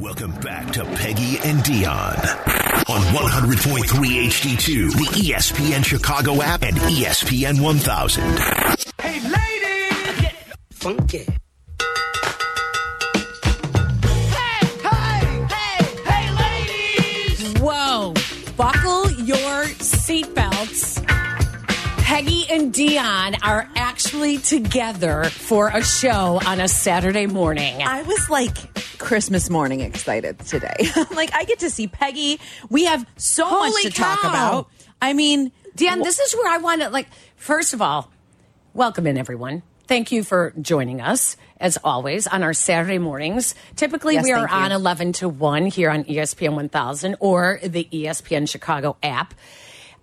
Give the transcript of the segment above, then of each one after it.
Welcome back to Peggy and Dionne on 100.3 HD2, the ESPN Chicago app, and ESPN 1000. Hey, ladies! Get funky. Hey, hey, hey, hey, ladies! Whoa. Buckle your seatbelts. Peggy and Dionne are actually together for a show on a Saturday morning. I was like Christmas morning excited today. like I get to see Peggy. We have so Holy much to talk about. I mean, Dan, this is where I want to, like, first of all, welcome in, everyone. Thank you for joining us, as always, on our Saturday mornings. Typically, Yes, we are on 11 to 1 here on ESPN 1000 or the ESPN Chicago app.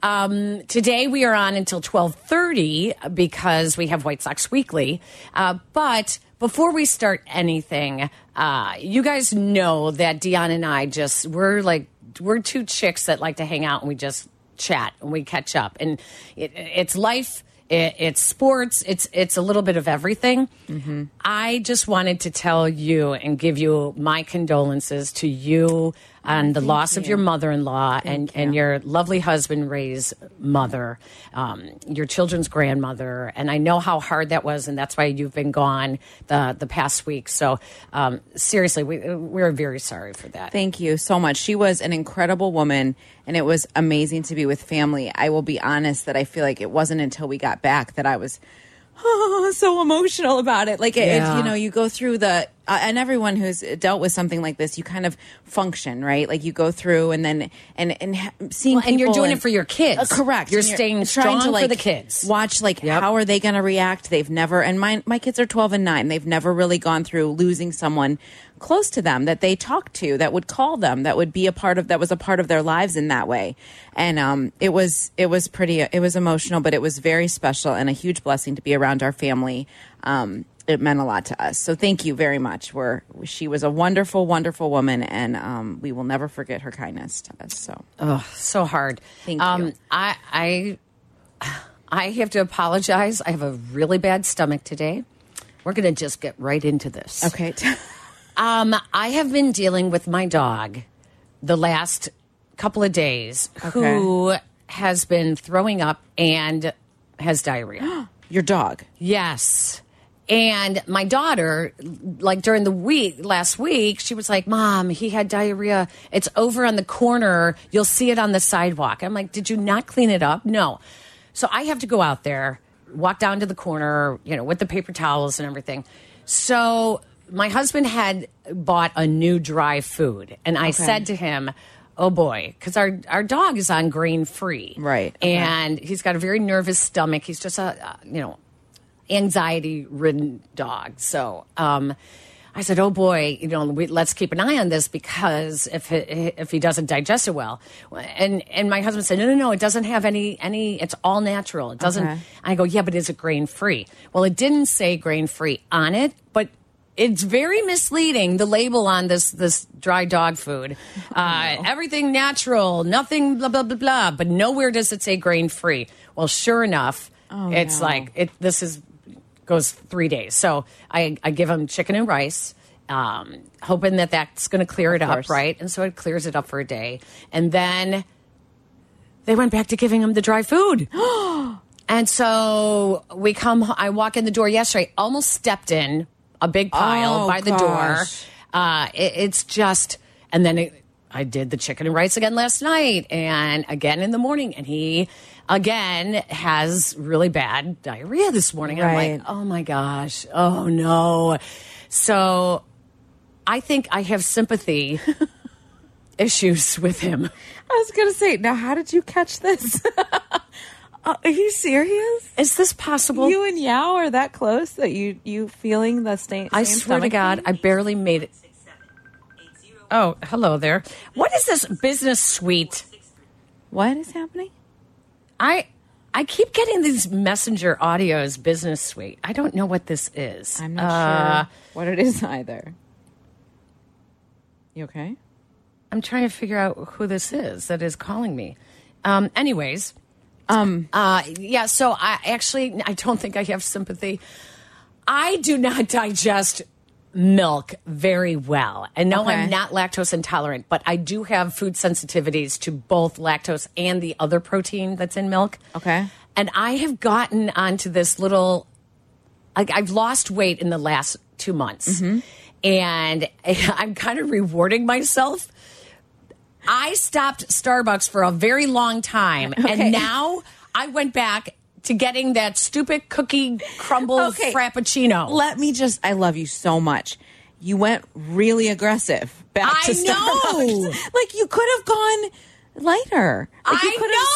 Um, today we are on until 12:30 because we have White Sox Weekly. Uh, but before we start anything, uh, you guys know that Dionne and I just we're like we're two chicks that like to hang out and we just chat and we catch up and it, it's life. It, it's sports. It's it's a little bit of everything. I just wanted to tell you and give you my condolences to you on the loss of your mother-in-law and and your lovely husband Ray's mother, um, your children's grandmother, and I know how hard that was, and that's why you've been gone the the past week. So um, seriously, we we're very sorry for that. thank you so much. She was an incredible woman and it was amazing to be with family. I will be honest that I feel like it wasn't until we got back that I was so emotional about it. Like, it, Yeah. you know, you go through the, uh, and everyone who's dealt with something like this, you kind of function, right? Like you go through and then, and, and seeing Well, and you're doing it for your kids. Uh, correct. You're And staying strong for the kids. Watch, like, Yep. how are they going to react? They've never, and my, my kids are 12 and 9. They've never really gone through losing someone close to them that they talked to, that would call them, that would be a part of, that was a part of their lives in that way. And, um, it was, it was pretty, it was emotional, but it was very special and a huge blessing to be around our family. Um, it meant a lot to us. So thank you very much. We're, she was a wonderful, wonderful woman, and um, we will never forget her kindness to us. So Oh, so hard. Thank um, you. I, I, I have to apologize. I have a really bad stomach today. We're going to just get right into this. okay, Um, I have been dealing with my dog the last couple of days who has been throwing up and has diarrhea. your dog. Yes. And my daughter, like during the week, last week, she was like, Mom, he had diarrhea. It's over on the corner. You'll see it on the sidewalk. I'm like, Did you not clean it up? No. So I have to go out there, walk down to the corner, you know, with the paper towels and everything. So my husband had bought a new dry food. And I said to him, Oh boy, because our, our dog is on grain free. Right. Okay. And he's got a very nervous stomach. He's just a, you know, anxiety ridden dog. So, um, I said, "Oh boy, you know, we, let's keep an eye on this because if it, if he doesn't digest it well." And and my husband said, "No, no, no, it doesn't have any any. It's all natural. It doesn't." Okay. I go, "Yeah, but is it grain free?" Well, it didn't say grain free on it, but. It's very misleading. The label on this this dry dog food, uh, everything natural, nothing blah blah blah blah. But nowhere does it say grain free. Well, sure enough, it's no. like it. This is goes three days. So I, I give him chicken and rice, um, hoping that that's going to clear it up, right? And so it clears it up for a day. And then they went back to giving him the dry food. and so we come, I walk in the door yesterday, almost stepped in a big pile Oh, by the door. Uh, it, it's just, and then it, I did the chicken and rice again last night and again in the morning. And he, again, has really bad diarrhea this morning. And I'm like, oh my gosh, oh no. So I think I have sympathy issues with him. I was gonna say, now how did you catch this? Uh, are you serious? Is this possible? You and Yao are that close that you you feeling the same? I same swear to stomach God, I barely made it. Oh, hello there. What is this business suite? what is happening? I I keep getting these messenger audios business suite. I don't know what this is. I'm not Uh, sure what it is either. You okay? I'm trying to figure out who this is that is calling me. Um, anyways, um, uh, yeah. So I actually I don't think I have sympathy. I do not digest milk very well. And no, Okay. I'm not lactose intolerant, but I do have food sensitivities to both lactose and the other protein that's in milk. Okay. And I have gotten onto this little, like, I've lost weight in the last two months. Mm-hmm. And I'm kind of rewarding myself. I stopped Starbucks for a very long time. Okay. And now I went back to getting that stupid cookie crumble Okay. frappuccino. Let me just, I love you so much. You went really aggressive back I to know. Starbucks. Like you could have gone lighter. Like you I could know. have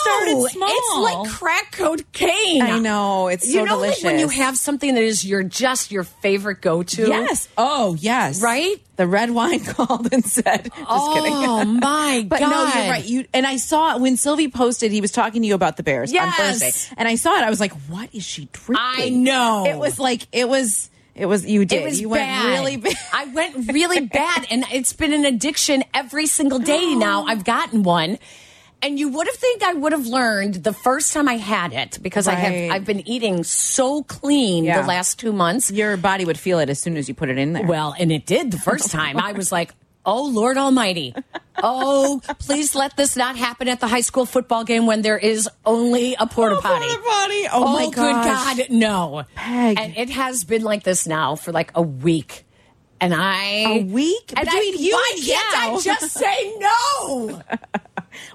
started small. It's like crack cocaine. I know. It's you so know, like when you have something that is your just your favorite go to. Yes. Oh, yes. Right? The red wine called and said, just Oh kidding. my But god! no, you're right. You and I saw when Silvy posted, he was talking to you about the Bears on Thursday, and I saw it. I was like, "What is she drinking?" I know. It was like it was. It was you did. It was you bad. went really bad. I went really bad, and it's been an addiction every single day now. I've gotten one. And you would have think I would have learned the first time I had it because I have I've been eating so clean Yeah. the last two months. Your body would feel it as soon as you put it in there. Well, and it did the first time. I was like, oh, Lord Almighty. Oh, please let this not happen at the high school football game when there is only a porta potty. porta potty. Oh, oh my good. God, no. Peg. And it has been like this now for like a week. And I. A week? And Between I, you why and can't. I just say no?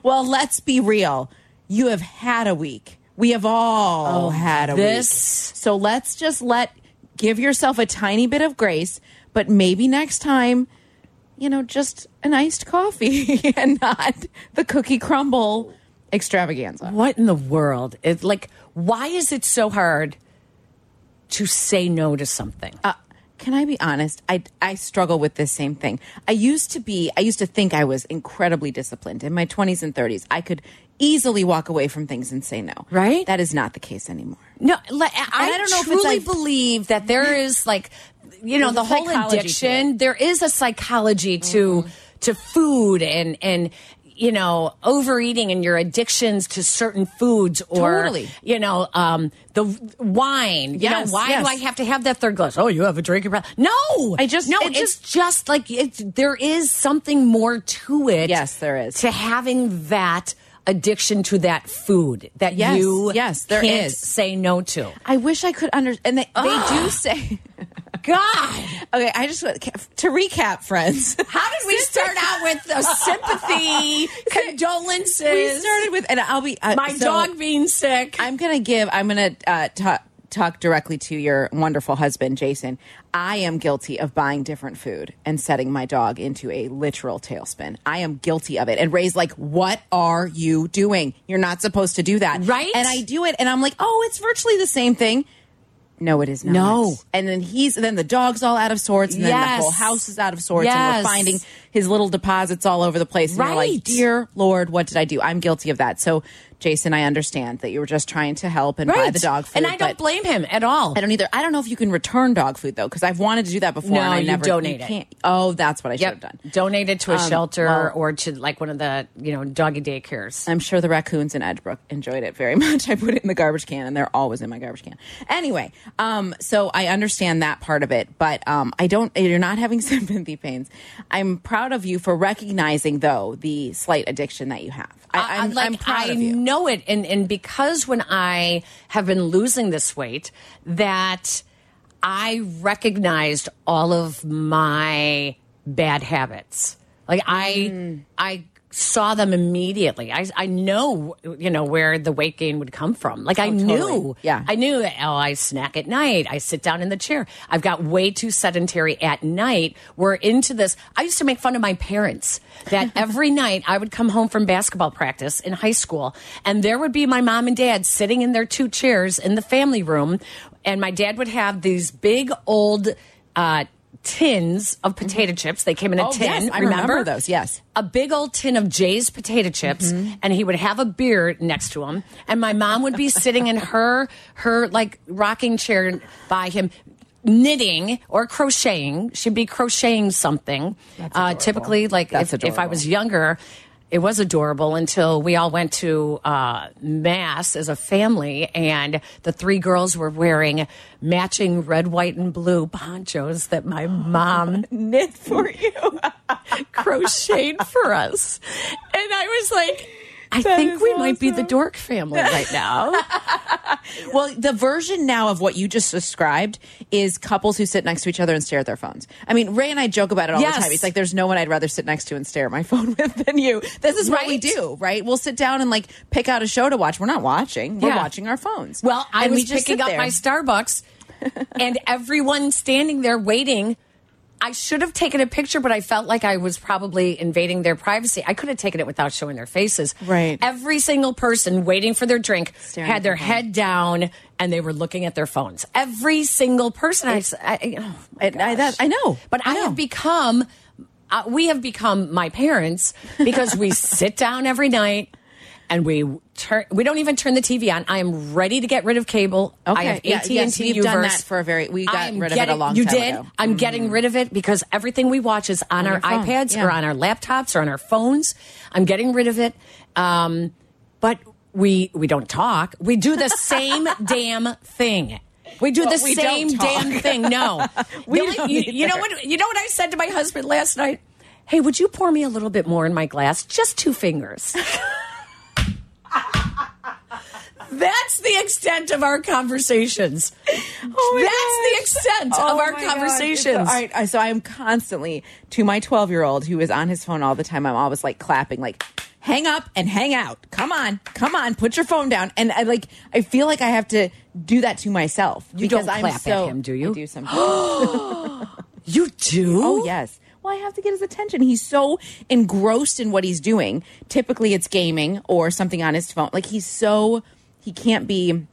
Well, let's be real. You have had a week. We have all oh, had a Oh, this- week. So let's just let give yourself a tiny bit of grace, but maybe next time, you know, just an iced coffee and not the cookie crumble extravaganza. What in the world? It, like, why is it so hard to say no to something? Uh, can I be honest? I I struggle with this same thing. I used to be. I used to think I was incredibly disciplined in my twenties and thirties. I could easily walk away from things and say no. Right? That is not the case anymore. No, like, I, I don't know if truly like- believe that there is like, you know, the whole addiction. There is a psychology to to food and and you know overeating and your addictions to certain foods or Totally. you know um, the wine. You know why yes. do I have to have that third glass? Oh, you have a drinking problem? No, I just- no. it It's just like it's there is something more to it. Yes, there is. to having that addiction to that food that Yes, you yes, there can't is. say no to. I wish I could understand. And they, they do say. God, Okay, I just want to recap, friends. how did we start out with a sympathy, condolences? we started with, and I'll be uh, my so dog being sick. I'm gonna give. I'm gonna uh, talk talk directly to your wonderful husband, Jason. I am guilty of buying different food and setting my dog into a literal tailspin. I am guilty of it. And Ray's like, "What are you doing? You're not supposed to do that." Right? And I do it, and I'm like, "Oh, it's virtually the same thing." No, it is not. No. And then he's then the dog's all out of sorts, and then the whole house is out of sorts, and we're finding his little deposits all over the place. And you're like, Right. dear Lord, what did I do? I'm guilty of that. So, Jason, I understand that you were just trying to help and buy the dog food. and I don't blame him at all. I don't either. I don't know if you can return dog food though, because I've wanted to do that before. No, and I you never donate it. can't. Oh, that's what I should have done. Donate it to a Um, shelter well- or to like one of the you know doggy daycares. I'm sure the raccoons in Edgebrook enjoyed it very much. I put it in the garbage can, and they're always in my garbage can. Anyway, um, so I understand that part of it, but um, I don't. You're not having sympathy pains. I'm proud of you for recognizing, though, the slight addiction that you have. I, I'm, like, I'm proud I of you. know it, and and because when I have been losing this weight, that I recognized all of my bad habits. Like I, Mm. I saw them immediately. I I know you know where the weight gain would come from. Like I Oh, totally. knew, Yeah. I knew that. Oh, I snack at night. I sit down in the chair. I've got way too sedentary at night. We're into this. I used to make fun of my parents that every night I would come home from basketball practice in high school, and there would be my mom and dad sitting in their two chairs in the family room, and my dad would have these big old. Uh, Tins of potato chips. They came in a Oh, tin. yes, I remember those, yes. a big old tin of Jay's potato chips, and he would have a beer next to him, and my mom would be sitting in her her like rocking chair by him. Knitting or crocheting, she'd be crocheting something. Uh, typically, like That's if, if I was younger, it was adorable until we all went to uh, mass as a family, and the three girls were wearing matching red, white, and blue ponchos that my mom Knit for you. crocheted for us. And I was like, I That think we might be the dork family right now. Well, the version now of what you just described is couples who sit next to each other and stare at their phones. I mean, Ray and I joke about it all Yes. the time. It's like there's no one I'd rather sit next to and stare at my phone with than you. This is what we do, right? We'll sit down and like pick out a show to watch. We're not watching. We're Yeah. watching our phones. Well, I And we was just picking up my Starbucks, and everyone standing there waiting. I should have taken a picture, but I felt like I was probably invading their privacy. I could have taken it without showing their faces. Right. Every single person waiting for their drink Staring had their head down and they were looking at their phones. Every single person. I, I, oh And I, that, I know, But I, know. have become, uh, we have become my parents because we sit down every night and we turn. We don't even turn the TV on. I am ready to get rid of cable. I Okay. have AT Yeah, and yes, T. You've done that for a very- we got rid of it a long you time did. ago. Mm-hmm. I'm getting rid of it because everything we watch is on, our iPads yeah. or on our laptops or on our phones. I'm getting rid of it. Um, but we we don't talk. We do the same damn thing. We do Well, the we same damn thing. No, We you, you know what? You know what I said to my husband last night? Hey, would you pour me a little bit more in my glass? Just two fingers. That's the extent of our conversations. Oh my That's the gosh. extent of Oh our conversations. So, all right, so I am constantly to my 12 year old who is on his phone all the time. I'm always like clapping, like hang up and hang out. Come on, come on, put your phone down. And I like I feel like I have to do that to myself. You because don't I'm clap at him, do you? I do sometimes. You do? oh yes. Well, I have to get his attention. He's so engrossed in what he's doing. Typically, it's gaming or something on his phone. Like he's so he can't be.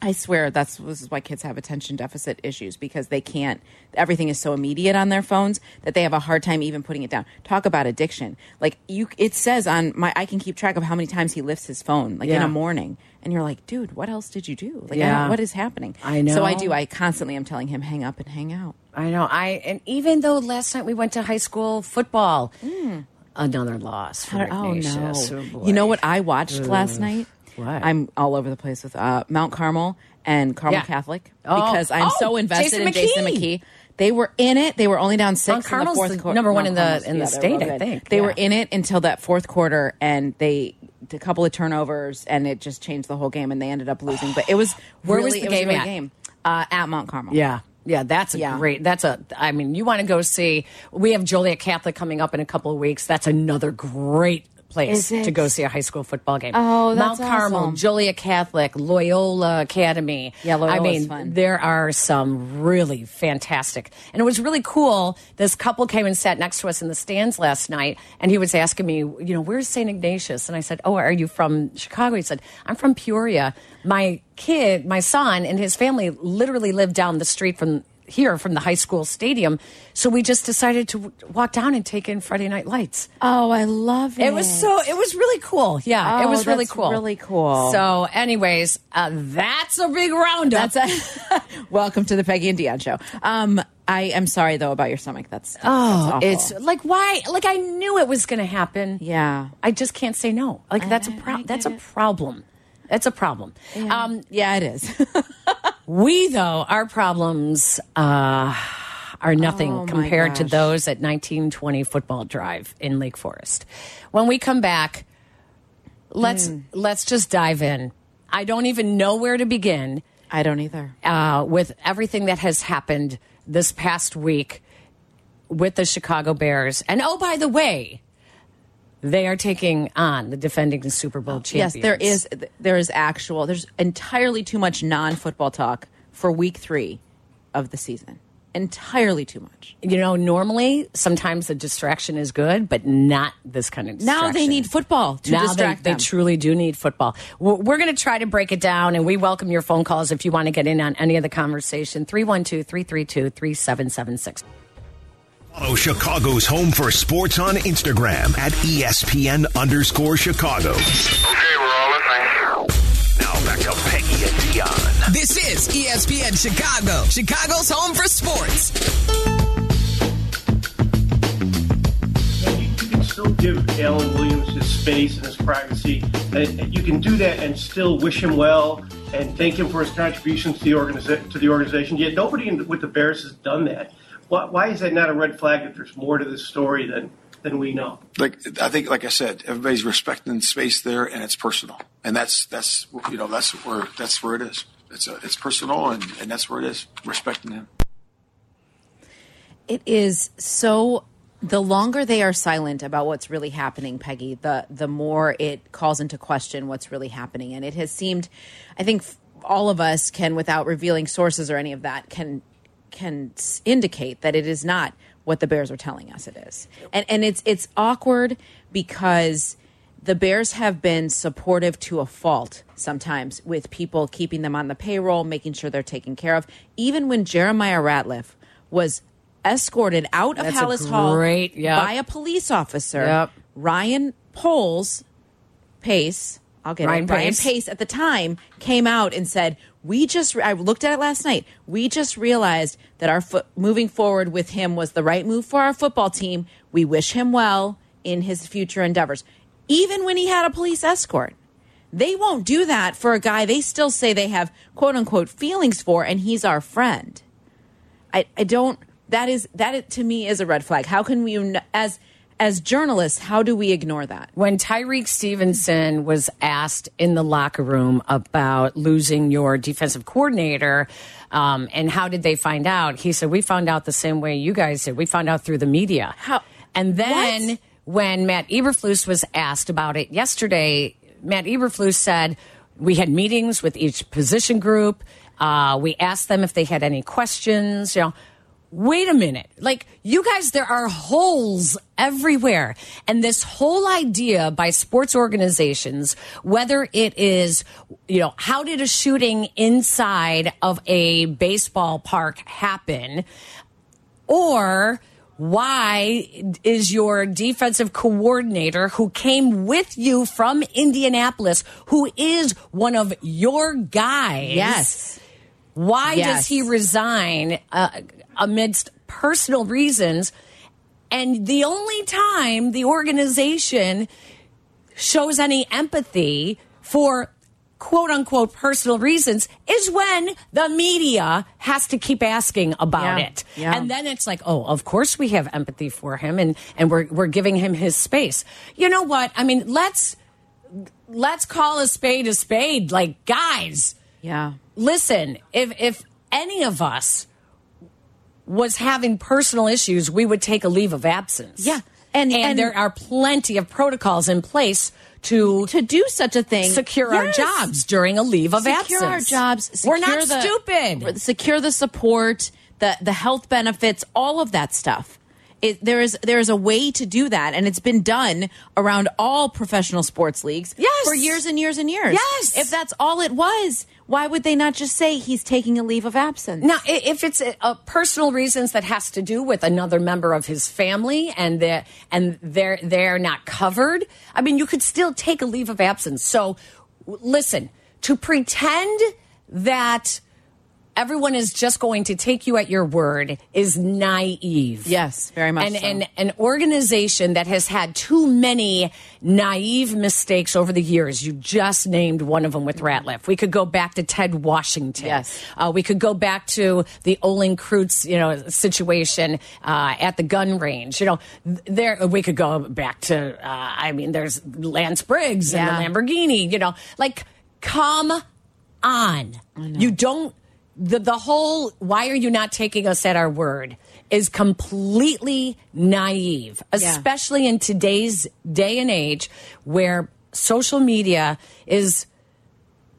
I swear that's this is why kids have attention deficit issues because they can't. Everything is so immediate on their phones that they have a hard time even putting it down. Talk about addiction. Like you, it says on my. I can keep track of how many times he lifts his phone, like in Yeah. a morning, and you're like, dude, what else did you do? Like, I Yeah. don't- what is happening? I know. So I do. I constantly am telling him, hang up and hang out. I know. I and even though last night we went to high school football, mm. another loss for Oh no! Oh, you know what I watched last night? What? I'm all over the place with uh, Mount Carmel and Carmel Yeah. Catholic Oh. because I'm Oh, so invested Jason in Jason McKee. McKee. They were in it. They were only down six Mount in Carmel's the fourth the quarter. number one Mount in the- in the state, I think, They yeah. were in it until that fourth quarter, and they did a couple of turnovers, and it just changed the whole game, and they ended up losing. But it was Where was really, the it a game great at? game uh, at Mount Carmel. Yeah. Yeah, that's a Yeah. great. That's a. I mean, you want to go see? We have Joliet Catholic coming up in a couple of weeks. That's another great place to go see a high school football game. Oh, Mount Carmel, awesome. Joliet Catholic, Loyola Academy. Yeah, I mean, fun. there are some really fantastic, and it was really cool. This couple came and sat next to us in the stands last night, and he was asking me, you know, where's St. Ignatius? And I said, oh, are you from Chicago? He said, I'm from Peoria. My kid, my son, and his family literally live down the street from here from the high school stadium. So we just decided to walk down and take in Friday Night Lights. Oh, I love it. It was so. It was really cool. Yeah, it Oh, was really cool. really cool. So, anyways, uh, that's a big roundup. That's a welcome to the Peggy and Dionne show. Um, I am sorry though about your stomach. That's oh, that's awful. it's like why? Like I knew it was going to happen. yeah. I just can't say no. Like that's a I- I pro- get that's a problem. That's a problem. Um, yeah, it is. we though our problems uh, are nothing Oh, compared to those at 1920 Football Drive in Lake Forest. When we come back, let's Mm. let's just dive in. I don't even know where to begin. I don't either. uh, with everything that has happened this past week with the Chicago Bears. And oh, by the way, they are taking on the defending Super Bowl champions. Yes, there is. There is actual. There's entirely too much non-football talk for Week Three of the season. Entirely too much. You know, normally sometimes the distraction is good, but not this kind of distraction. Now they need football to now they, distract they them. truly do need football. We're, we're going to try to break it down, and we welcome your phone calls if you want to get in on any of the conversation. 312 332 3776. Follow Chicago's Home for Sports on Instagram at E ESPN underscore Chicago. Okay, we're all listening. Now back to Peggy and Dionne. This is ESPN Chicago, Chicago's home for sports. You can still give Alan Williams his space and his privacy. And and you can do that and still wish him well and thank him for his contributions to the, organiza- to the organization. Yet nobody in, with the Bears has done that. Why, why is that not a red flag that there's more to this story than, than we know? like I think, like I said, everybody's respecting space there, and it's personal, and that's that's you know that's where that's where it is. It's a, it's personal, and, and that's where it is. Respecting him. It is so. The longer they are silent about what's really happening, Peggy, the the more it calls into question what's really happening, and it has seemed. I think all of us can, without revealing sources or any of that, can can indicate that it is not what the Bears are telling us it is, and and it's it's awkward because the Bears have been supportive to a fault sometimes with people keeping them on the payroll, making sure they're taken care of. Even when Jeremiah Ratliff was escorted out of That's Halas Hall great- yep. by a police officer, Yep. Ryan Poles Pace, I'll get Ryan it. Ryan Pace. Pace at the time came out and said, "We just I looked at it last night. We just realized that our foot moving forward with him was the right move for our football team. We wish him well in his future endeavors." Even when he had a police escort. They won't do that for a guy they still say they have quote unquote feelings for and he's our friend. I, I don't That is that to me is a red flag. How can we as as journalists, how do we ignore that? When Tyrique Stevenson was asked in the locker room about losing your defensive coordinator um, and how did they find out, he said, We found out the same way you guys did. We found out through the media. How- And then What? when Matt Eberflus was asked about it yesterday, Matt Eberflus said, We had meetings with each position group. Uh, we asked them if they had any questions. You know, wait a minute. Like, you guys, there are holes everywhere. And this whole idea by sports organizations, whether it is, you know, how did a shooting inside of a baseball park happen? Or why is your defensive coordinator who came with you from Indianapolis, who is one of your guys? Yes. Why Yes. does he resign uh, amidst personal reasons? And the only time the organization shows any empathy for quote unquote personal reasons is when the media has to keep asking about Yeah. it. Yeah. And then it's like, oh, of course we have empathy for him and, and we're we're giving him his space. You know what? I mean, let's let's call a spade a spade. Like, guys, Yeah. listen, if if any of us was having personal issues, we would take a leave of absence. Yeah. And- and, and- there are plenty of protocols in place to To do such a thing, secure our jobs during a leave of secure absence. Secure our jobs. We're secure not the- stupid. Secure the support, the the health benefits, all of that stuff. It, there is there is a way to do that, and it's been done around all professional sports leagues Yes. for years and years and years. Yes. if that's all it was, why would they not just say he's taking a leave of absence? Now, if it's a, a personal reasons that has to do with another member of his family and they and they're they're not covered, I mean, you could still take a leave of absence. So, listen, to pretend that everyone is just going to take you at your word is naive. Yes, very much And so. and an organization that has had too many naive mistakes over the years. You just named one of them with Ratliff. We could go back to Ted Washington. Yes. Uh, we could go back to the Olin Kreutz, you know, situation uh, at the gun range. You know, there we could go back to. Uh, I mean, there's Lance Briggs Yeah. and the Lamborghini. You know, like come on. You don't. The, the whole why are you not taking us at our word is completely naive, especially in today's day and age where social media is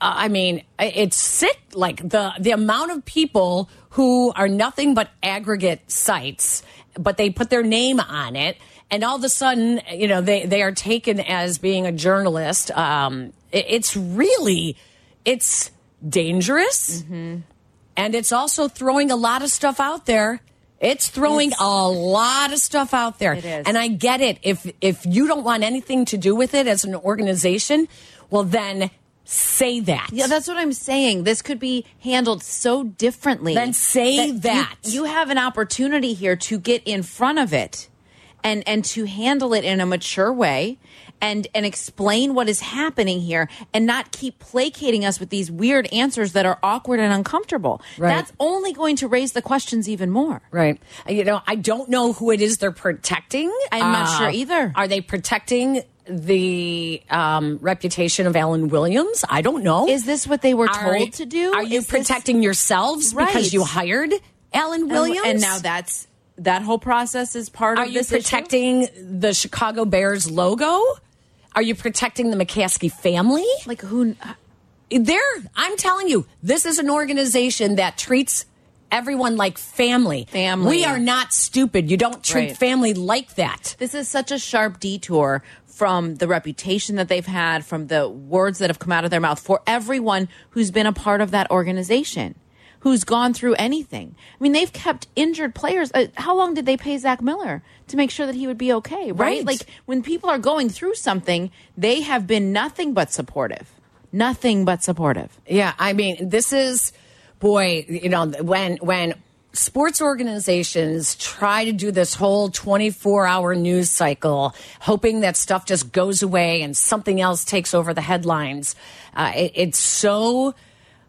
uh, I mean, it's sick. Like the the amount of people who are nothing but aggregate sites, but they put their name on it, and all of a sudden, you know, they they are taken as being a journalist. Um, it- it's really, it's dangerous, and it's also throwing a lot of stuff out there. It's throwing a lot of stuff out there, It is. and I get it. If if you don't want anything to do with it as an organization, well then say that. Yeah, that's what I'm saying. This could be handled so differently. Then say you- that. You, have an opportunity here to get in front of it and and to handle it in a mature way and and explain what is happening here and not keep placating us with these weird answers that are awkward and uncomfortable. Right. That's only going to raise the questions even more. Right. You know, I don't know who it is they're protecting. Uh, I'm not sure either. Are they protecting the um, reputation of Alan Williams? I don't know. Is this what they were Are- told to do? Are you Is this- protecting yourselves Right. because you hired Alan Williams? And, and now that's that whole process is part Are of you this issue? protecting the Chicago Bears logo? Are you protecting the McCaskey family? like who There, I'm telling you, this is an organization that treats everyone like family. Family. We are not stupid. You don't treat Right. family like that. This is such a sharp detour from the reputation that they've had, from the words that have come out of their mouth for everyone who's been a part of that organization, who's gone through anything. I mean, they've kept injured players. Uh, how long did they pay Zach Miller to make sure that he would be okay? Right? Right. Like when people are going through something, they have been nothing but supportive. Nothing but supportive. Yeah, I mean, this is, boy, you know, when when sports organizations try to do this whole 24 hour news cycle, hoping that stuff just goes away and something else takes over the headlines, uh, it, it's so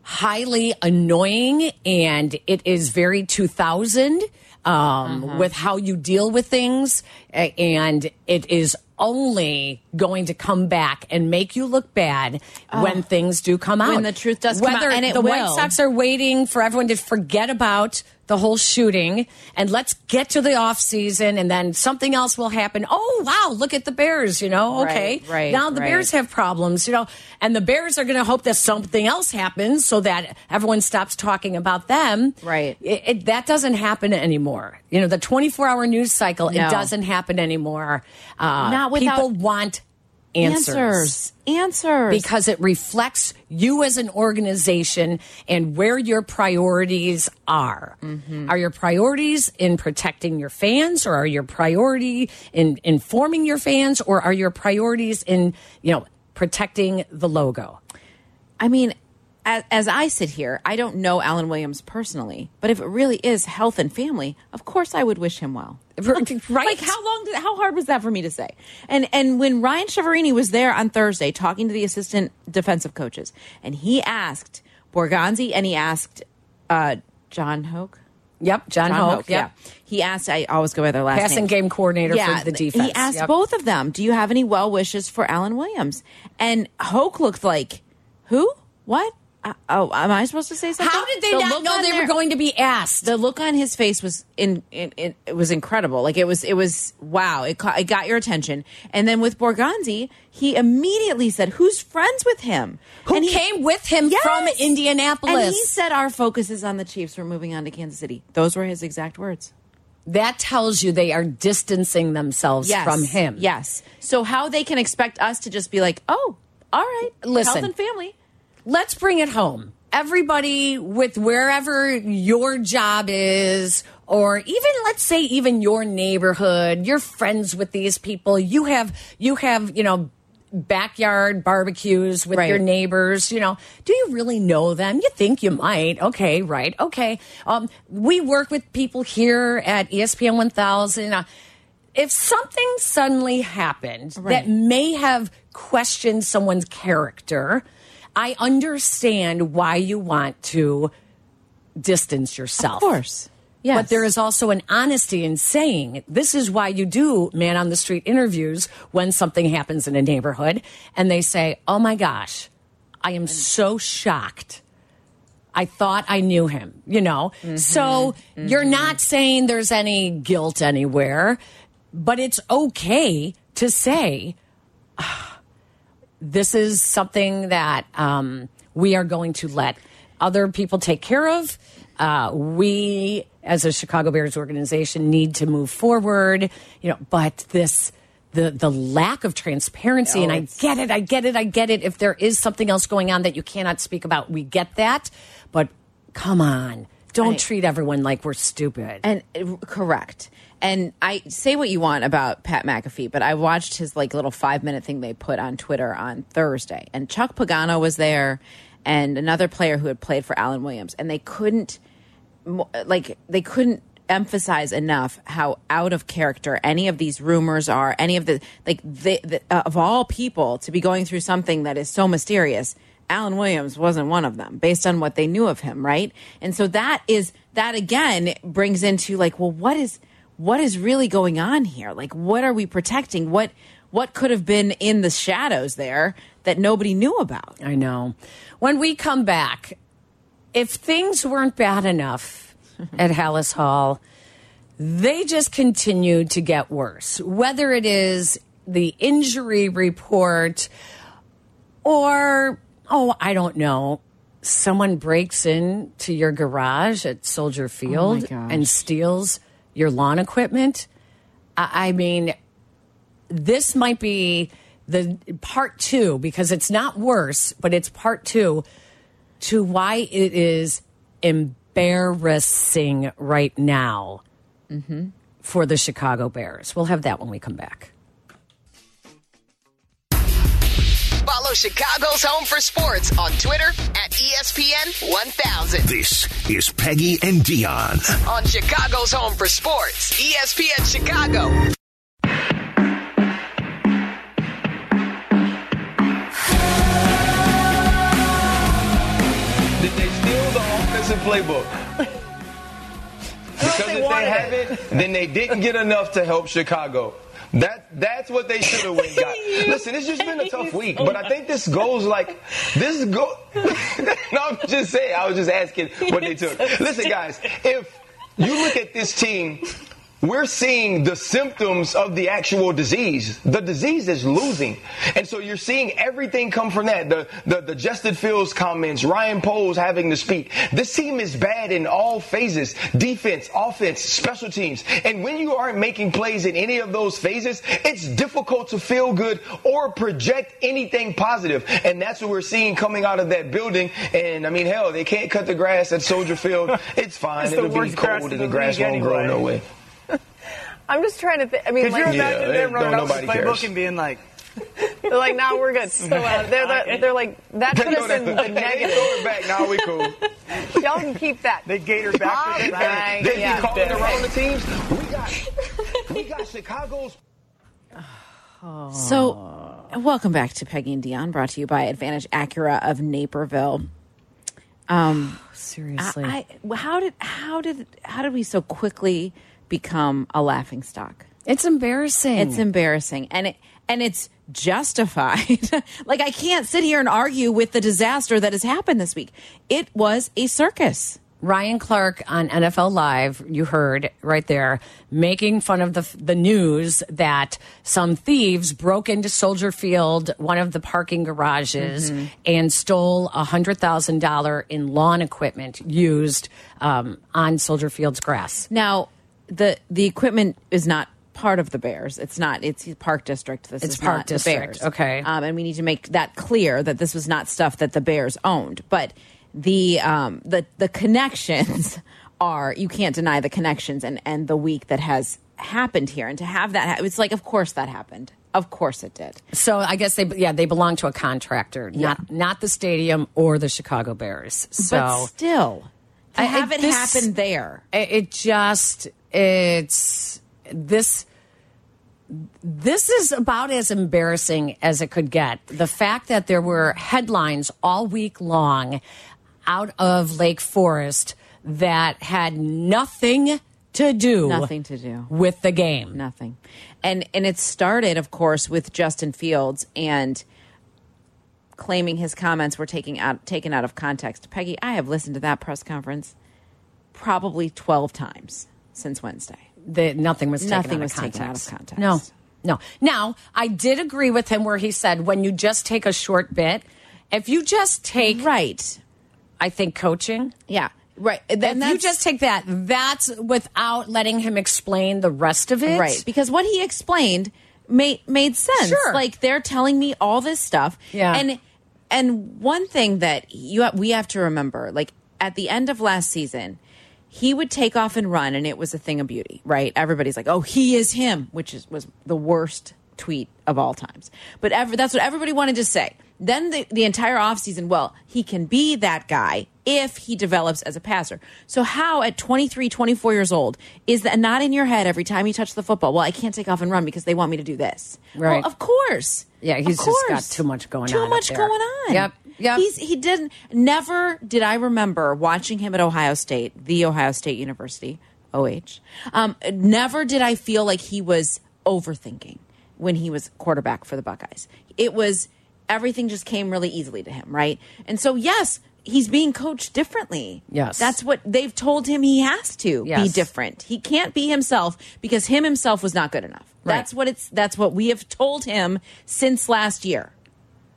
highly annoying and it is very 2000 um, with how you deal with things. And it is only going to come back and make you look bad when things do come out. When the truth does come out, and the White. Sox are waiting for everyone to forget about the whole shooting and let's get to the off season and then something else will happen. Oh wow, look at the Bears, you know. Okay. Right, right, now the right. Bears have problems, you know, and the Bears are going to hope that something else happens so that everyone stops talking about them. Right. It, it, that doesn't happen anymore. You know, the 24 hour news cycle, No. it doesn't happen anymore. Uh, Not without- people want answers Answers. Answers. because it reflects you as an organization and where your priorities are. Mm-hmm. Are your priorities in protecting your fans or are your priority in informing your fans or are your priorities in, you know, protecting the logo? I mean, as, as I sit here, I don't know Alan Williams personally, but if it really is health and family, of course I would wish him well. Right? Like how long did how hard was that for me to say? And and when Ryan Chavarini was there on Thursday talking to the assistant defensive coaches, and he asked Borgonzi and he asked uh, Jon Hoke. Yep, Jon, Hoke. yeah. Yep. He asked. I always go by their last Passing name. game coordinator for the defense. He asked Yep. both of them, "Do you have any well wishes for Alan Williams?" And Hoke looked like, "Who? What? Oh, am I supposed to say something?" How did they The not know they their- were going to be asked? the look on his face was in, in, in it was incredible. Like it was it was wow. It caught, it got your attention. And then with Borgonzi, he immediately said, "Who's friends with him?" Who and he, came with him from Indianapolis? And he said, "Our focus is on the Chiefs. We're moving on to Kansas City." Those were his exact words. that tells you they are distancing themselves Yes, from him. Yes. So how they can expect us to just be like, "Oh, all right, Listen. health and family." Let's bring it home. Everybody with wherever your job is, or even let's say even your neighborhood, you're friends with these people. You have you have you know backyard barbecues with Right. your neighbors. You know, do you really know them? You think you might. Okay, right. Okay. Um, we work with people here at ESPN 1000. Uh, if something suddenly happened that may have questioned someone's character, I understand why you want to distance yourself. Of course. Yes. But there is also an honesty in saying this is why you do man on the street interviews when something happens in a neighborhood and they say, Oh my gosh, I am so shocked. I thought I knew him, you know? So you're not saying there's any guilt anywhere, but it's okay to say, "Ah, this is something that um, we are going to let other people take care of. Uh, we, as a Chicago Bears organization, need to move forward. You know, but this the the lack of transparency, and I get it, I get it, I get it. If there is something else going on that you cannot speak about, we get that. But come on, don't Right. treat everyone like we're stupid. And uh, correct. And I say what you want about Pat McAfee, but I watched his like little five minute thing they put on Twitter on Thursday, and Chuck Pagano was there, and another player who had played for Alan Williams, and they couldn't, like, they couldn't emphasize enough how out of character any of these rumors are. Any of the like the, the uh, of all people to be going through something that is so mysterious. Alan Williams wasn't one of them based on what they knew of him, right? And so that is that again brings into like, well, what is what is really going on here? Like what are we protecting? What what could have been in the shadows there that nobody knew about? I know. When we come back, if things weren't bad enough at Halas Hall, they just continued to get worse. Whether it is the injury report or, oh, I don't know, someone breaks into your garage at Soldier oh Field gosh. and steals your lawn equipment. I, I mean, this might be the part two because it's not worse, but it's part two to why it is embarrassing right now mm-hmm. for the Chicago Bears. We'll have that when we come back. Follow Chicago's Home for Sports on Twitter at ESPN 1000. This is Peggy and Dionne. On Chicago's Home for Sports, ESPN Chicago. Did they steal the offensive playbook? Because if they haven't, then they didn't get enough to help Chicago. That that's what they should have went got. Listen, it's just been a tough week, but I think this goes like this go. no, I'm just saying. I was just asking what they took. Listen, guys, if you look at this team. We're seeing the symptoms of the actual disease. The disease is losing. And so you're seeing everything come from that. The, the, the Justin Fields comments, Ryan Poles having to speak. This team is bad in all phases. Defense, offense, special teams. And when you aren't making plays in any of those phases, it's difficult to feel good or project anything positive. And that's what we're seeing coming out of that building. And I mean, hell, they can't cut the grass at Soldier Field. It's fine. It's It'll be cold and the the grass won't grow anyway. no way. I'm just trying to think. I mean, Could you like, imagine Yeah, them running no- out the nobody playbook cares. and being like, they're like, nah, we're good. So, uh, they're, they're, they're like, that put us in the They throw it back. Now we cool. Y'all can keep that. they gator back to All right, They yeah. be calling around the teams. We got, we got Chicago's. So, welcome back to Peggy and Dionne, brought to you by Advantage Acura of Naperville. Um, Seriously. I, I- how did how did how did we so quickly become a laughing stock? it's embarrassing. It's embarrassing, and it and it's justified. like I can't sit here and argue with the disaster that has happened this week. It was a circus. Ryan Clark on NFL Live, you heard right there, making fun of the the news that some thieves broke into Soldier Field, one of the parking garages, and stole a hundred thousand dollar in lawn equipment used um, on Soldier Field's grass. Now, the the equipment is not part of the Bears. It's not. It's Park District. This It's is Park District, Bears. okay. um, and we need to make that clear that this was not stuff that the Bears owned. But the um, the the connections are you can't deny the connections and and the week that has happened here. And to have that, ha- it's like, of course that happened. Of course it did. So I guess they yeah they belong to a contractor, not not the stadium or the Chicago Bears. So but still, to I- have it this- happen there. it just it's this this is about as embarrassing as it could get the fact that there were headlines all week long out of lake forest that had nothing to do Nothing to do. with the game Nothing. And and it started, of course, with Justin Fields and claiming his comments were taken out taken out of context. Peggy, I have listened to that press conference probably twelve times since Wednesday. the, nothing was taken Nothing out was of taken out context. of context. No, no. Now I did agree with him where he said when you just take a short bit, if you just take, Right. I think coaching. Yeah. Right. if you just take that, that's without letting him explain the rest of it. right because what he explained made made sense. Sure. Like they're telling me all this stuff. Yeah. And and one thing that you we have to remember, like at the end of last season, he would take off and run, and it was a thing of beauty, right? Everybody's like, "Oh, he is him," which is was the worst tweet of all times. But ever, that's what everybody wanted to say. Then the, the entire offseason, well, he can be that guy if he develops as a passer. So how at 23, 24 years old is that not in your head every time you touch the football? Well, I can't take off and run because they want me to do this. Right. Well, of course. Yeah, he's Of just got too much going Too on up much going on. Yep, yep. He's he didn't never did I remember watching him at Ohio State, the Ohio State University, OH. Um, never did I feel like he was overthinking when he was quarterback for the Buckeyes. It was everything just came really easily to him, right? And so yes, he's being coached differently. Yes. That's what they've told him he has to be different. He can't be himself because him himself was not good enough. Right. That's what it's that's what we have told him since last year.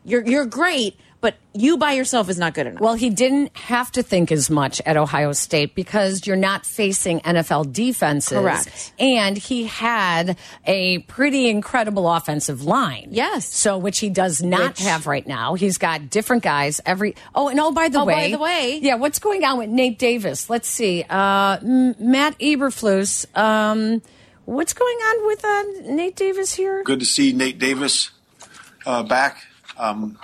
You're you're great, but you by yourself is not good enough. Well, he didn't have to think as much at Ohio State because you're not facing NFL defenses. Correct. And he had a pretty incredible offensive line. Yes. So, which he does not Which- have right now. He's got different guys every. Oh, and oh, by the Oh, by way. the way. Yeah, what's going on with Nate Davis? Let's see. Uh, Matt Eberflus. Um, what's going on with uh, Nate Davis here? Good to see Nate Davis uh, back. Um,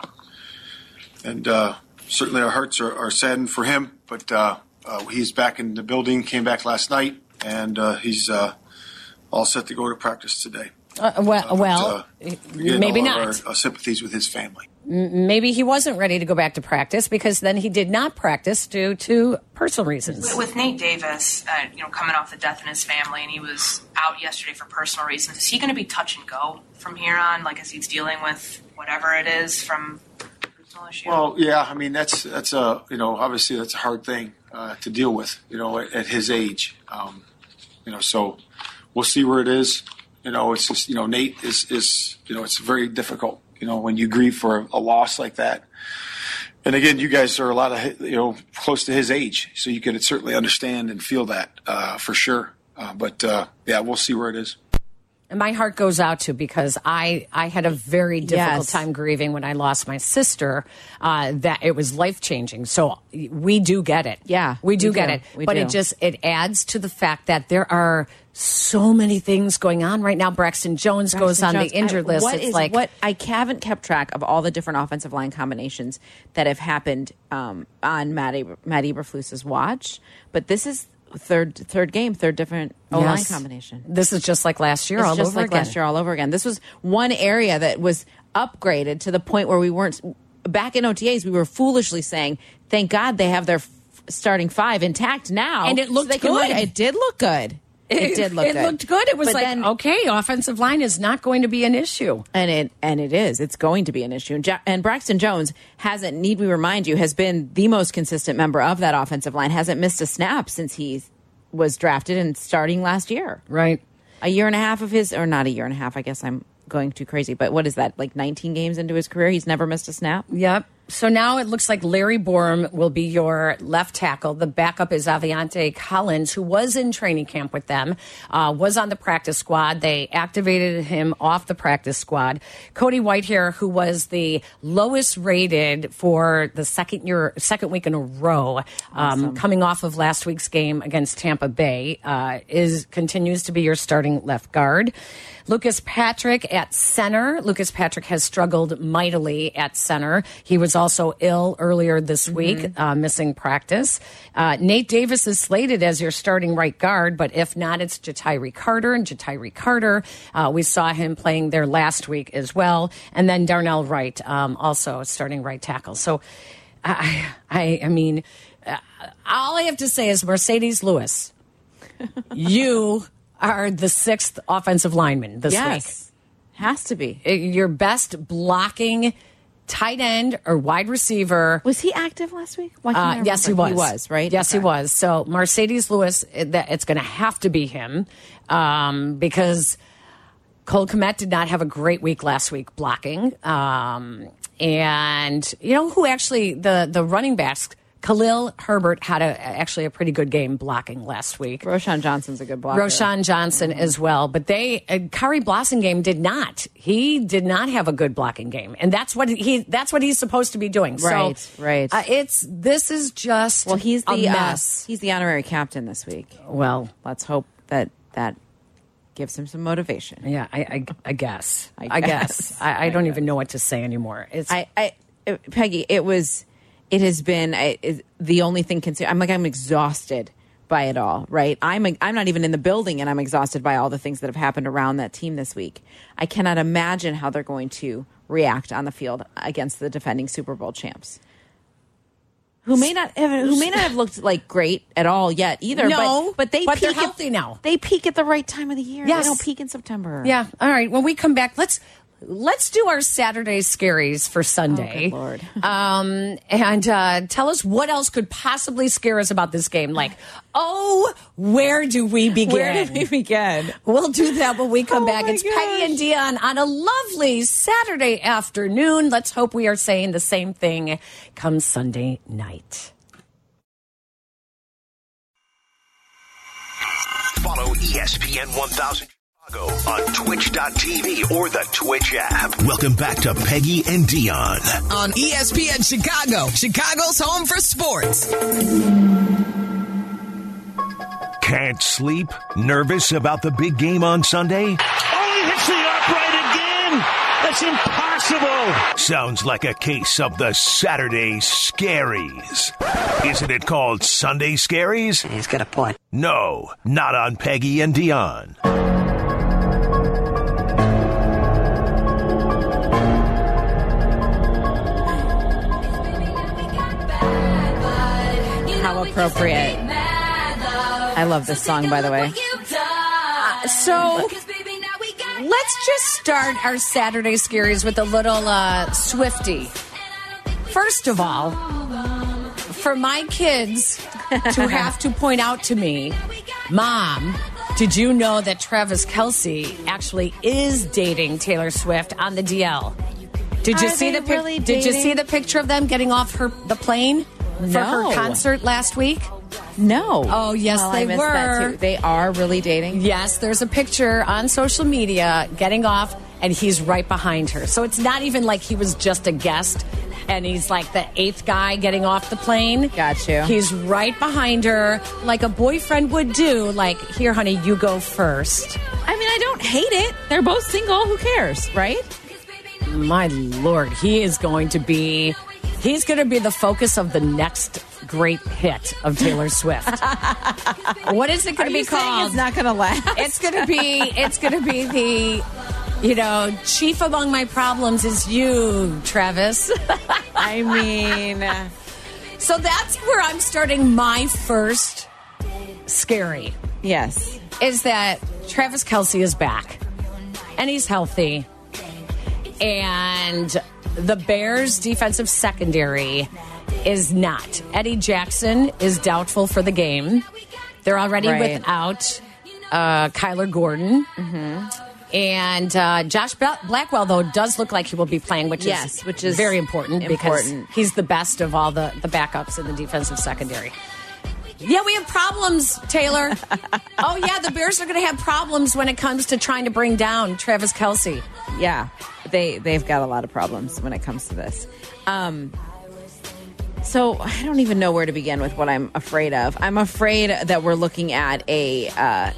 and uh, certainly our hearts are, are saddened for him, but uh, uh, he's back in the building, came back last night, and uh, he's uh, all set to go to practice today. Uh, well, But, well uh, again, maybe all not. of Our, uh, sympathies with his family. maybe he wasn't ready to go back to practice because then he did not practice due to personal reasons. With Nate Davis, uh, you know, coming off the death in his family, and he was out yesterday for personal reasons. Is he going to be touch and go from here on? Like, as he's dealing with whatever it is from personal issue. Well, yeah, I mean that's that's a you know obviously that's a hard thing uh, to deal with you know at, at his age, um, you know so we'll see where it is. You know it's just you know Nate is is you know it's very difficult you know when you grieve for a loss like that. And again, you guys are a lot of you know close to his age, so you can certainly understand and feel that uh, for sure. Uh, but uh, yeah, we'll see where it is. And my heart goes out to because I I had a very difficult Yes. time grieving when I lost my sister. Uh, that it was life changing. So we do get it. Yeah, we do we get do. it. We but do. it just it adds to the fact that there are so many things going on right now. Braxton Jones goes on Jones, the injured I- list. What it's is- like what I haven't kept track of all the different offensive line combinations that have happened um, on Matt, Matt Eberflus's watch, but this is third third game, third different O line Yes. combination. This is just like last year It's all just over like again. last year all over again. This was one area that was upgraded to the point where we weren't back in OTAs. We were foolishly saying, "Thank God they have their f- starting five intact now," And it so looked they good. look- It did look good. It, did look It good. looked good. It was But like then- okay, offensive line is not going to be an issue. and it and it is. It's going to be an issue. And, and Braxton Jones hasn't. Need we remind you? Has been the most consistent member of that offensive line. Hasn't missed a snap since he was drafted and starting last year. Right. A year and a half of his, or not a year and a half. I guess I'm going too crazy. But what is that? Like 19 games into his career, he's never missed a snap. Yep. So now it looks like Larry Borom will be your left tackle. The backup is Aviante Collins, who was in training camp with them, uh, was on the practice squad. They activated him off the practice squad. Cody Whitehair, who was the lowest rated for the second year, second week in a row, um, coming off of last week's game against Tampa Bay, uh, is continues to be your starting left guard. Lucas Patrick at center. Lucas Patrick has struggled mightily at center. He was also ill earlier this week, uh, missing practice. Uh, Nate Davis is slated as your starting right guard, but if not, it's Ja'Tyre Carter. And Ja'Tyre Carter, uh, we saw him playing there last week as well. And then Darnell Wright, um, also starting right tackle. So, I, I, I mean, uh, all I have to say is Marcedes Lewis, you are the sixth offensive lineman this week? yes, has to be. Your best blocking tight end or wide receiver. Was he active last week? Uh, yes, he was. He was right. Yes, he was. So Marcedes Lewis, it- that it's going to have to be him um, because Cole Kmet did not have a great week last week blocking. Um, and you know who actually the the running backs. Khalil Herbert had a, actually a pretty good game blocking last week. Roschon Johnson's a good blocker. Roschon Johnson as well, but they uh, Khari Blasingame did not. He did not have a good blocking game, and that's what he that's what he's supposed to be doing. Right, so, right. Uh, it's this is just Well, he's a the uh, mess. he's the honorary captain this week. well, Let's hope that that gives him some motivation. Yeah, I, I, I guess. I I, guess. guess. I, I don't even know what to say anymore. It's I, I, uh, Peggy, it was, it has been I, it, the only thing. Consider, I'm like, I'm exhausted by it all. Right? I'm, I'm not even in the building, and I'm exhausted by all the things that have happened around that team this week. I cannot imagine how they're going to react on the field against the defending Super Bowl champs. Who may not have, who may not have looked like great at all yet either. No, but, but they but they're peak at- healthy now. They peak at the right time of the year. Yes. They don't peak in September. Yeah. All right. When we come back, let's let's do our Saturday scaries for Sunday. Oh, good Lord. Um, and uh, tell us what else could possibly scare us about this game. Like, oh, where do we begin? Where do we begin? We'll do that when we come Oh back. my It's Peggy and. Dionne on a lovely Saturday afternoon. Let's hope we are saying the same thing come Sunday night. Follow ESPN 1000 Chicago on twitch.tv or the Twitch app. Welcome back to Peggy and Dionne. on ESPN Chicago, Chicago's home for sports. Can't sleep? Nervous about the big game on Sunday? Oh, he hits the upright again. That's impossible. Sounds like a case of the Saturday Scaries. Isn't it called Sunday Scaries? He's got a point. No, not on Peggy and Dionne. Appropriate. I love this song, by the way. So let's just start our Saturday scaries with a little uh, Swifty. First of all, for my kids to have to point out to me, Mom, did you know that Travis Kelce actually is dating Taylor Swift on the DL? Did you Are see the pic- really Did you see the picture of them getting off her the plane for her concert last week? No. Oh, yes, oh, Well, they I missed that were. too. They are really dating. Yes, there's a picture on social media getting off, and he's right behind her. So it's not even like he was just a guest and he's like the eighth guy getting off the plane. Got you. He's right behind her, like a boyfriend would do. Like, here, honey, you go first. I mean, I don't hate it. They're both single. Who cares, right? My lord, he is going to be. He's going to be the focus of the next great hit of Taylor Swift. what is it going to be called? It's not going to last. It's gonna be it's gonna be the you know, chief among my problems is you, Travis. I mean, so that's where I'm starting my first scary yes. is that Travis Kelce is back and he's healthy. And the Bears defensive secondary is not. Eddie Jackson is doubtful for the game. They're already Right. without uh, Kyler Gordon. And uh, Josh Blackwell, though, does look like he will be playing, which Yes, is which is very important, because he's the best of all the, the backups in the defensive secondary. Yeah, we have problems, Taylor. oh, yeah, the Bears are going to have problems when it comes to trying to bring down Travis Kelce. Yeah, they they've got a lot of problems when it comes to this. Um, so I don't even know where to begin with what I'm afraid of. I'm afraid that we're looking at a uh,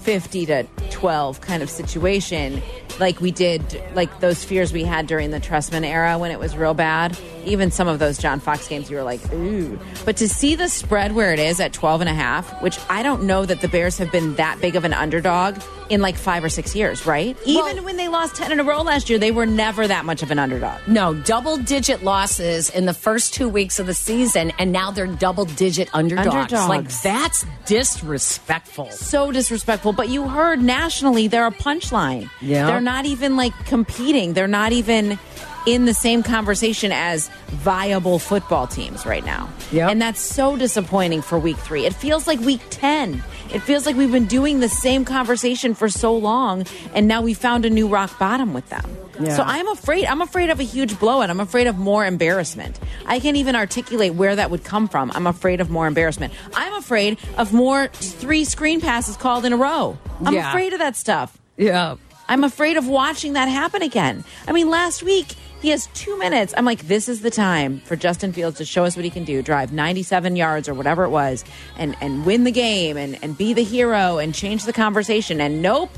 50 to 12 kind of situation, like we did, like those fears we had during the Trestman era when it was real bad. Even some of those John Fox games, you were like, ooh. But to see the spread where it is at 12 and a half, which I don't know that the Bears have been that big of an underdog in like five or six years, right? Even when they lost 10 in a row last year, they were never that much of an underdog. No, double digit losses in the first two weeks of the season, and now they're double digit underdogs. Underdogs. Like, that's disrespectful. so disrespectful. But you heard nationally they're a punchline. Yeah. They're not even like competing. They're not even in the same conversation as viable football teams right now. Yep. And that's so disappointing for week three. It feels like week 10. It feels like we've been doing the same conversation for so long, and now we found a new rock bottom with them. Yeah. So I'm afraid. I'm afraid of a huge blowout. I'm afraid of more embarrassment. I can't even articulate where that would come from. I'm afraid of more embarrassment. I'm afraid of more three screen passes called in a row. I'm Yeah. afraid of that stuff. Yeah. I'm afraid of watching that happen again. I mean, last week He has two minutes. I'm like, this is the time for Justin Fields to show us what he can do, drive 97 yards or whatever it was, and and win the game and and be the hero and change the conversation. And nope,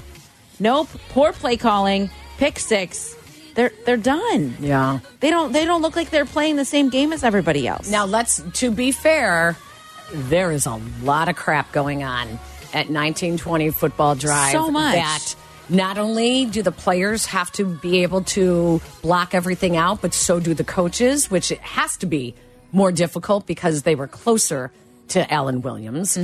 nope, poor play calling, pick six. They're they're done. Yeah. They don't they don't look like they're playing the same game as everybody else. Now, let's, to be fair, there is a lot of crap going on at 1920 Football Drive. So much. That not only do the players have to be able to block everything out, but so do the coaches, which it has to be more difficult because they were closer to Alan Williams.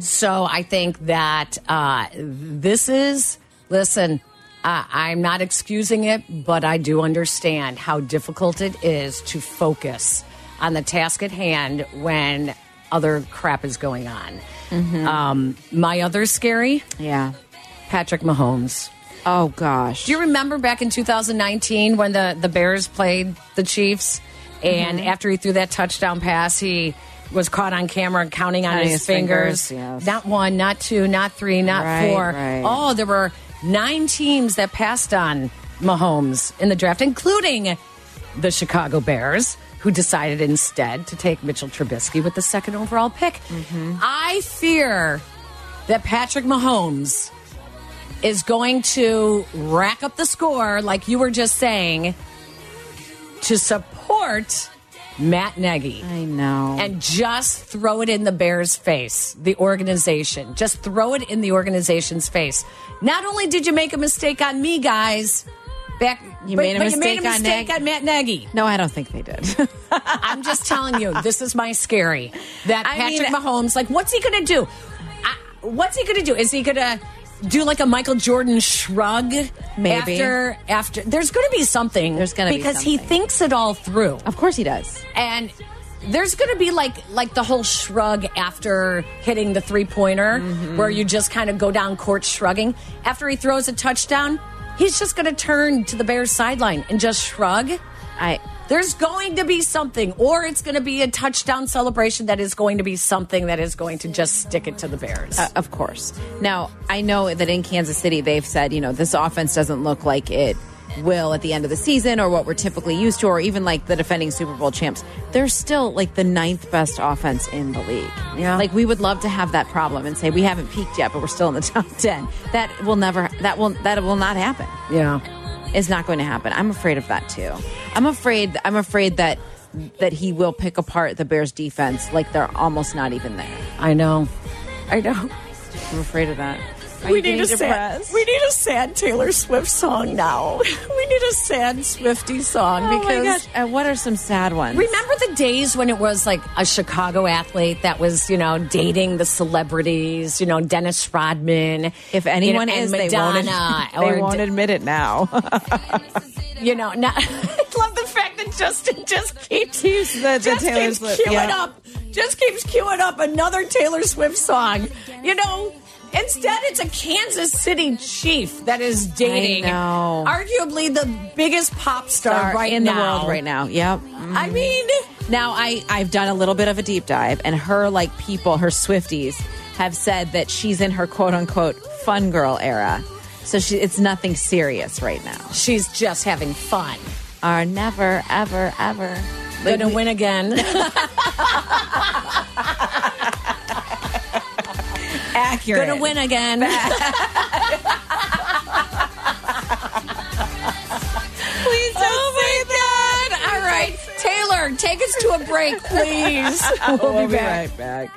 So I think that uh, this is, listen, uh, I'm not excusing it, but I do understand how difficult it is to focus on the task at hand when other crap is going on. Um, my other scary, yeah. Patrick Mahomes. Oh gosh. Do you remember back in 2019 when the, the Bears played the Chiefs? And Mm-hmm. after he threw that touchdown pass, he was caught on camera counting on his, his fingers. fingers, yes. Not one, not two, not three, not Right, four. right. Oh, there were nine teams that passed on Mahomes in the draft, including the Chicago Bears, who decided instead to take Mitchell Trubisky with the second overall pick. Mm-hmm. I fear that Patrick Mahomes is going to rack up the score, like you were just saying, to support Matt Nagy. I know. And just throw it in the Bears' face, the organization. Just throw it in the organization's face. Not only did you make a mistake on me, guys, back You but- made a but you made a mistake on on Matt Nagy. no, I don't think they did. I'm just telling you, this is my scary. That I Patrick mean- Mahomes, like, what's he going to do? I, what's he going to do? Is he going to do like a Michael Jordan shrug? Maybe. After, after, there's going to be something. There's gonna be because he thinks it all through, of course he does. and there's going to be like like the whole shrug after hitting the three pointer, Mm-hmm. where you just kind of go down court shrugging. After he throws a touchdown, he's just going to turn to the Bears sideline and just shrug. I There's going to be something, or it's going to be a touchdown celebration that is going to be something that is going to just stick it to the Bears. Uh, of course. Now, I know that in Kansas City, they've said, you know, this offense doesn't look like it will at the end of the season or what we're typically used to, or even like the defending Super Bowl champs. They're still like the ninth best offense in the league. Yeah. Like we would love to have that problem and say we haven't peaked yet, but we're still in the top 10. That will never, that will, that will not happen. yeah. It's not going to happen. I'm afraid of that too. I'm afraid, I'm afraid that, that he will pick apart the Bears defense like they're almost not even there. I know. I know. I'm afraid of that. Are we need a sad. We need a sad Taylor Swift song now. we need a sad Swifty song Oh because. my gosh! Uh, what are some sad ones? Remember the days when it was like a Chicago athlete that was, you know, dating the celebrities, you know, Dennis Rodman. If anyone you know, is, and they won't, ad- they won't admit it now. you know, not, I love the fact that Justin just keeps Keeps the- the just Taylor keeps Swift, queuing yeah. up, just keeps queuing up another Taylor Swift song. You know, instead it's a Kansas City chief that is dating, arguably the biggest pop star, Star right in now the world right now. Yep. I mm-hmm. mean, Now I I've done a little bit of a deep dive, and her like people, her Swifties, have said that she's in her quote unquote fun girl era. So she, it's nothing serious right now. she's just having fun. Are never, ever, ever Gonna win again. accurate. Gonna win again. Please oh my God! All right, Taylor, take us to a break, please. We'll be right back.